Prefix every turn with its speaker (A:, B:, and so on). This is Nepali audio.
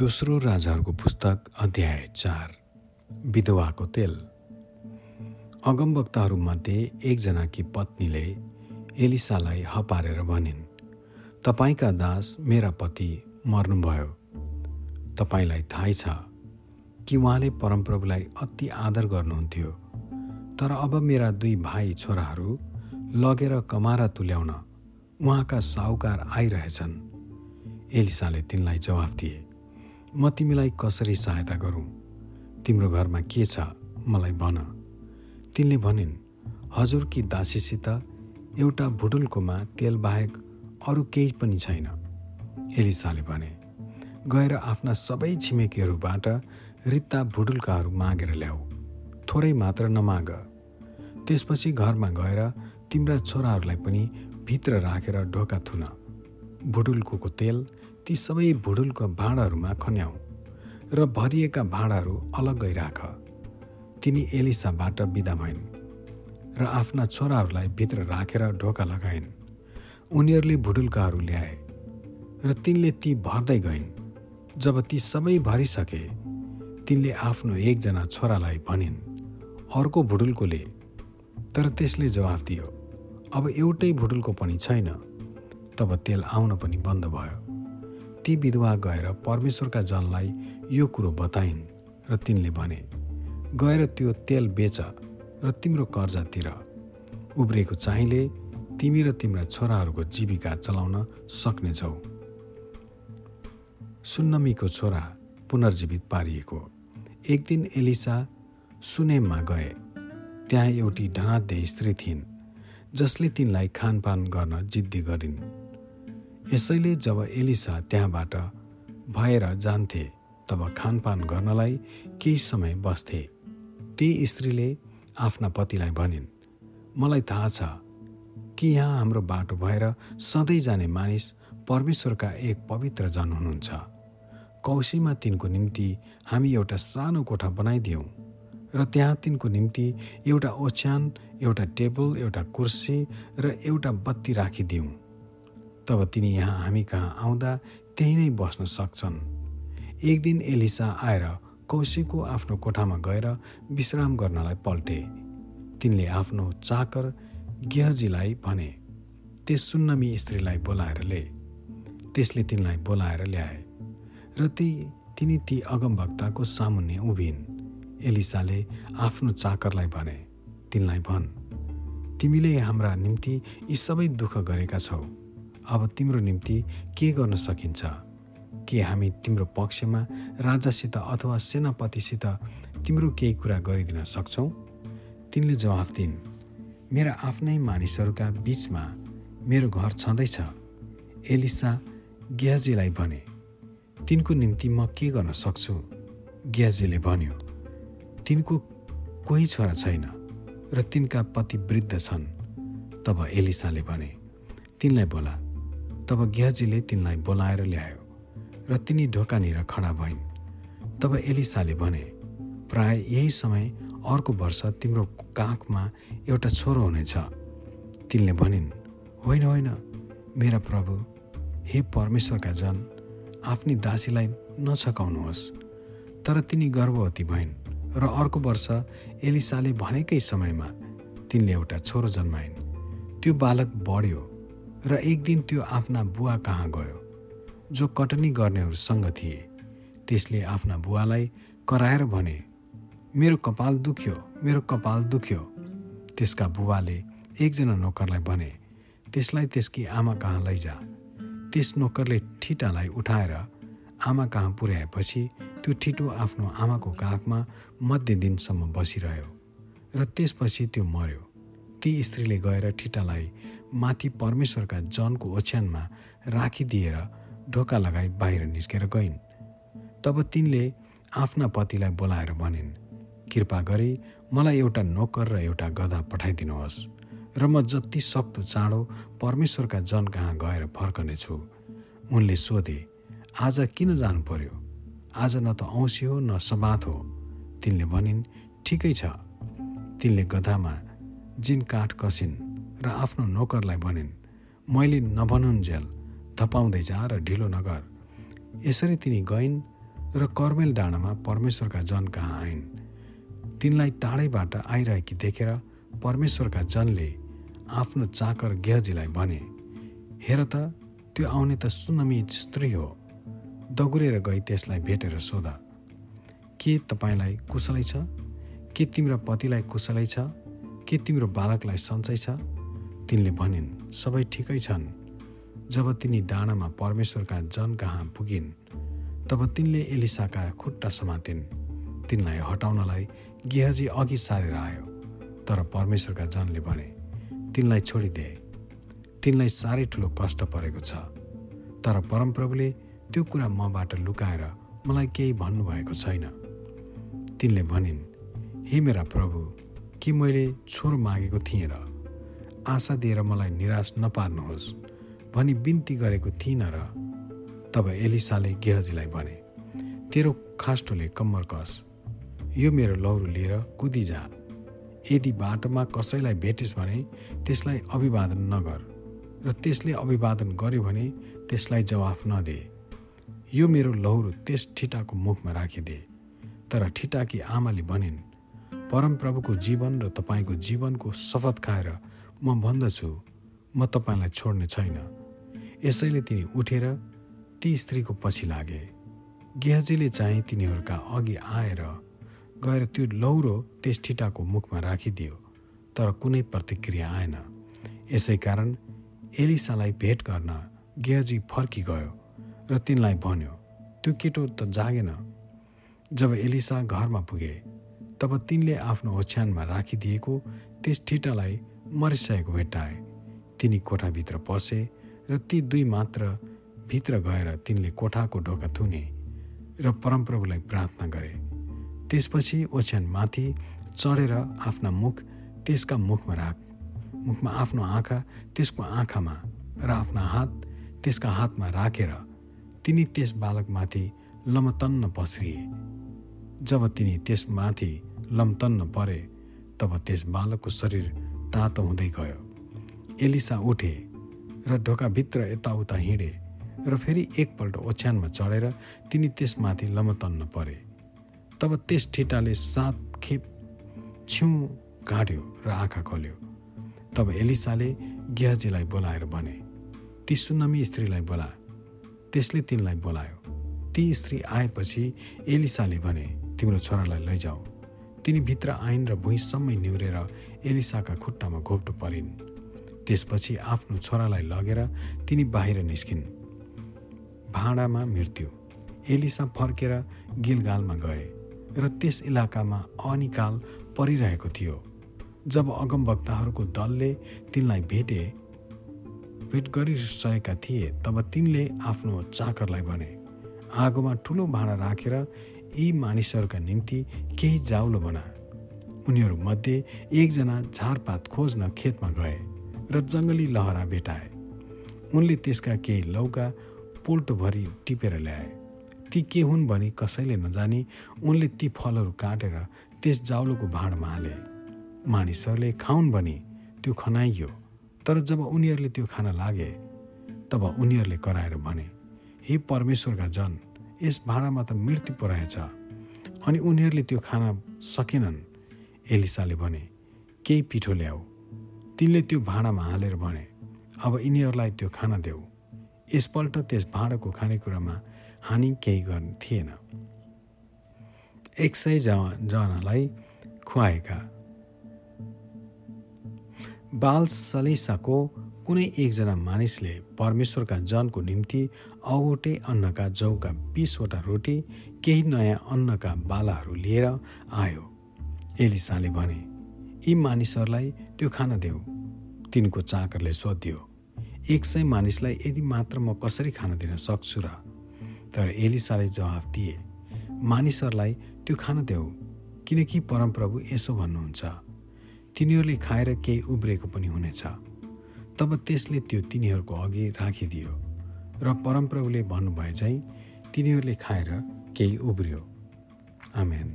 A: दोस्रो राजाहरूको पुस्तक अध्याय चार विधवाको तेल। अगमवक्ताहरूमध्ये एकजनाकी पत्नीले एलिसालाई हपारेर भनिन् तपाईँका दास मेरा पति मर्नुभयो। तपाईँलाई थाहै छ कि उहाँले परमप्रभुलाई अति आदर गर्नुहुन्थ्यो। तर अब मेरा दुई भाइ छोराहरू लगेर कमारा तुल्याउन उहाँका साहुकार आइरहेछन्। एलिसाले तिनलाई जवाफ दिए म तिमीलाई कसरी सहायता गरौँ? तिम्रो घरमा के छ? मलाई भन। तिनले भनिन् हजुरकी दासीसित एउटा भुडुल्कोमा तेल बाहेक अरू केही पनि छैन। एलिसाले भने गएर आफ्ना सबै छिमेकीहरूबाट रित्ता भुडुल्काहरू मागेर ल्याऊ। थोरै मात्र नमाग। त्यसपछि घरमा गएर तिम्रा छोराहरूलाई पनि भित्र राखेर ढोका थुन। भुडुल्को तेल ती सबै भुडुलको भाँडाहरूमा खन्याउ र भरिएका भाँडाहरू अलग्गै राख तिनी एलिसाबाट बिदा भइन् र आफ्ना छोराहरूलाई भित्र राखेर ढोका लगाइन्। उनीहरूले भुडुल्काहरू ल्याए र तिनले ती भर्दै गइन्। जब ती सबै भरिसके तिनले आफ्नो एकजना छोरालाई भनिन् अर्को भुडुल्कोले तर त्यसले जवाफ दियो अब एउटै भुडुल्को पनि छैन। तब तेल आउन पनि बन्द भयो। ती विधवा गएर परमेश्वरका जनलाई यो कुरो बताइन् र तिनले भने गएर त्यो तेल बेच र तिम्रो कर्जा तिर उब्रेको चाहिँले तिमी र तिम्रा छोराहरूको जीविका चलाउन सक्नेछौ। सुन्नमीको छोरा पुनर्जीवित पारिएको। एक दिन एलिसा सुनेममा गए। त्यहाँ एउटी धनाध्य स्त्री थिइन् जसले तिनलाई खानपान गर्न जिद्दी गरिन्। यसैले जब एलिसा त्यहाँबाट भएर जान्थे तब खानपान गर्नलाई केही समय बस्थे। ती स्त्रीले आफ्ना पतिलाई भनिन् मलाई थाहा छ कि यहाँ हाम्रो बाटो भएर सधैँ जाने मानिस परमेश्वरका एक पवित्र जन हुनुहुन्छ। कौशीमा तिनको निम्ति हामी एउटा सानो कोठा बनाइदियौँ र त्यहाँ तिनको निम्ति एउटा ओछ्यान एउटा टेबल एउटा कुर्सी र एउटा बत्ती राखिदिउँ तब तिनी यहाँ हामी कहाँ आउँदा त्यही नै बस्न सक्छन्। एक दिन एलिसा आएर कौशिकको आफ्नो कोठामा गएर विश्राम गर्नलाई पल्टे। तिनले आफ्नो चाकर गेहजीलाई भने त्यस सुन्नमी स्त्रीलाई बोलाएर ले। त्यसले तिनलाई बोलाएर ल्याए। र ती तिनी ती अगमभक्ताको सामुन्ने उभिन्। एलिसाले आफ्नो चाकरलाई भने तिनलाई भन् तिमीले हाम्रा निम्ति यी सबै दुःख गरेका छौ। अब तिम्रो निम्ति के गर्न सकिन्छ? के हामी तिम्रो पक्षमा राजासित अथवा सेनापतिसित तिम्रो केही कुरा गरिदिन सक्छौ? तिनले जवाफ दिन् मेरा आफ्नै मानिसहरूका बिचमा मेरो घर छँदैछ। एलिसा ग्याजीलाई भने तिनको निम्ति म के गर्न सक्छु? ग्याजीले भन्यो तिनको कोही छोरा छैन र तिनका पति वृद्ध छन्। तब एलिसाले भने तिनलाई बोला। तब ग्याजीले तिनलाई बोलाएर ल्यायो र तिनी ढोकानिर खडा भइन्। तब एलिसाले भने प्राय यही समय अर्को वर्ष तिम्रो काखमा एउटा छोरो हुनेछ। तिनले भनिन् होइन होइन मेरा प्रभु हे परमेश्वरका जन आफ्नी दासीलाई नछकाउनुहोस्। तर तिनी गर्भवती भइन् र अर्को वर्ष एलिसाले भनेकै समयमा तिनले एउटा छोरो जन्माइन्। त्यो बालक बढ्यो र एक दिन त्यो आफ्ना बुवा कहाँ गयो? जो कटनी गर्नेहरूसँग थिए। त्यसले आफ्ना बुवालाई कराएर भने मेरो कपाल दुख्यो मेरो कपाल दुख्यो। त्यसका बुबाले एकजना नोकरलाई भने त्यसलाई त्यसकी आमा कहाँ लैजा। त्यस नोकरले ठिटालाई उठाएर आमा कहाँ पुर्याएपछि त्यो ठिटो आफ्नो आमाको काखमा मध्य दिनसम्म बसिरह्यो र त्यसपछि त्यो मर्यो ती स्त्रीले गएर ठिटालाई माथि परमेश्वरका जनको ओछ्यानमा राखिदिएर ढोका लगाई बाहिर निस्केर गइन्। तब तिनले आफ्ना पतिलाई बोलाएर भनिन् कृपा गरी मलाई एउटा नोकर र एउटा गधा पठाइदिनुहोस् र म जति सक्दो चाँडो परमेश्वरका जन कहाँ गएर फर्कनेछु। उनले सोधे आज किन जानु पर्यो? आज न त औँसी हो न सबात हो। तिनले भनिन् ठिकै छ। तिनले गधामा जिन काठ कसिन् र आफ्नो नोकरलाई भनिन् मैले नभनुन्जेल धपाउँदै जा र ढिलो नगर यसरी तिनी गइन् र कर्मेल डाँडामा परमेश्वरका जन कहाँ आइन्। तिनलाई टाढैबाट आइरहेकी देखेर परमेश्वरका जनले आफ्नो चाकर गेहजीलाई भने हेर त त्यो आउने त सुनमी स्त्री हो। दगुरेर गई त्यसलाई भेटेर सोध। के तपाईँलाई कुशलै छ? के तिम्रो पतिलाई कुशलै छ? के तिम्रो बालकलाई सन्चै छ? तिनले भनिन् सबै ठिकै छन्। जब तिनी डाँडामा परमेश्वरका जन कहाँ पुगिन् तब तिनले एलिसाका खुट्टा समातिन्। तिनलाई हटाउनलाई गेहजी अघि सारेर आयो तर परमेश्वरका जनले भने तिनलाई छोडिदे। तिनलाई साह्रै ठुलो कष्ट परेको छ। तर परमप्रभुले त्यो कुरा मबाट लुकाएर मलाई केही भन्नुभएको छैन। तिनले भनिन् हे मेरा प्रभु कि मैले छोरो मागेको थिएँ र आशा दिएर मलाई निराश नपार्नुहोस् भनी बिन्ती गरेको थिइनँ र तब एलिसाले गेहजीलाई भने तेरो खास्टोले कम्मर कस। यो मेरो लौरो लिएर कुदिजा यदि बाटोमा कसैलाई भेटिस् भने त्यसलाई अभिवादन नगर र त्यसले अभिवादन गर्यो भने त्यसलाई जवाफ नदे। यो मेरो लौरो त्यस ठिटाको मुखमा राखिदे। तर ठिटाकी आमाले भनिन् परमप्रभुको जीवन र तपाईँको जीवनको शपथ खाएर म भन्दछु। म तपाईँलाई छोड्ने छैन। यसैले तिनी उठेर ती स्त्रीको पछि लागे। गेहजीले चाहिँ तिनीहरूका अघि आएर गएर त्यो लौरो त्यस ठिटाको मुखमा राखिदियो तर कुनै प्रतिक्रिया आएन। यसै कारण एलिसालाई भेट गर्न गेहजी फर्की गयो र तिनलाई भन्यो त्यो केटो त जागेन। जब एलिसा घरमा पुगे तब तिनले आफ्नो ओछ्यानमा राखिदिएको त्यस ठिटालाई मरिसकेको भेट्टाए। तिनी कोठाभित्र पसे र ती दुई मात्र भित्र गएर तिनले कोठाको ढोका थुने र परमप्रभुलाई प्रार्थना गरे। त्यसपछि ओछ्यानमाथि चढेर आफ्ना मुख त्यसका मुखमा राख मुखमा आफ्नो आँखा त्यसको आँखामा र आफ्ना हात त्यसका हातमा राखेर तिनी त्यस बालकमाथि लमतन्न पस्रिए। जब तिनी त्यसमाथि लमतन्न परे तब त्यस बालकको शरीर तातो हुँदै गयो। एलिसा उठे र ढोकाभित्र यताउता हिँडे र फेरि एकपल्ट ओछ्यानमा चढेर तिनी त्यसमाथि लमतन्न परे। तब त्यस ठिटाले सात खेप छेउ काट्यो र आँखा खोल्यो। तब एलिसाले गेहजीलाई बोलाएर भने ती सुनमी स्त्रीलाई बोला। त्यसले तिनलाई बोलायो। ती स्त्री आएपछि एलिसाले भने तिम्रो छोरालाई लैजाऊ। तिनी भित्र आइन् र भुइँसम्मै निहुरेर एलिसाका खुट्टामा घोप्टो परिन्। त्यसपछि आफ्नो छोरालाई लगेर तिनी बाहिर निस्किन्। भाँडामा मृत्यु। एलिसा फर्केर गिलगालमा गए र त्यस इलाकामा अनिकाल परिरहेको थियो। जब अगमवक्ताहरूको दलले तिनलाई भेटे भेट गरिसकेका थिए तब तिनले आफ्नो चाकरलाई भने आगोमा ठुलो भाँडा राखेर यी मानिसहरूका निम्ति केही जाउलो बना। उनीहरूमध्ये एकजना झारपात खोज्न खेतमा गए र जङ्गली लहरा भेटाए। उनले त्यसका केही लौका पोल्टोभरि टिपेर ल्याए। ती के हुन् भनी कसैले नजानी उनले ती फलहरू काटेर त्यस जाउलोको भाँडमा हाले। मानिसहरूले खाउन् भनी त्यो खनाइयो तर जब उनीहरूले त्यो खान लागे तब उनीहरूले कराएर भने हे परमेश्वरका जन यस भाँडामा त मृत्यु पो रहेछ। अनि उनीहरूले त्यो खान सकेनन् एलिसाले भने केही पिठो ल्याऊ। तिनले त्यो भाँडामा हालेर भने अब यिनीहरूलाई त्यो खाना देऊ। यसपल्ट त्यस भाँडाको खानेकुरामा हानि केही गर्ने थिएन। एक सय जनालाई खुवाएका। बाल सलिसाको कुनै एकजना मानिसले परमेश्वरका जनको निम्ति अगोटे अन्नका जौका बिसवटा रोटी केही नयाँ अन्नका बालाहरू लिएर आयो। एलिसाले भने यी मानिसहरूलाई त्यो खान देऊ। तिनको चाकरले सोध्यो एक सय मानिसलाई यदि मात्र म कसरी खान दिन सक्छु र? तर एलिसाले जवाफ दिए मानिसहरूलाई त्यो खान देऊ किनकि परमप्रभु यसो भन्नुहुन्छ। तिनीहरूले खाएर केही उब्रेको पनि हुनेछ। तब त्यसले त्यो तिनीहरूको अघि राखिदियो र परमप्रभुले भन्नुभए चाहिँ तिनीहरूले खाएर केही उब्रियो। आमेन।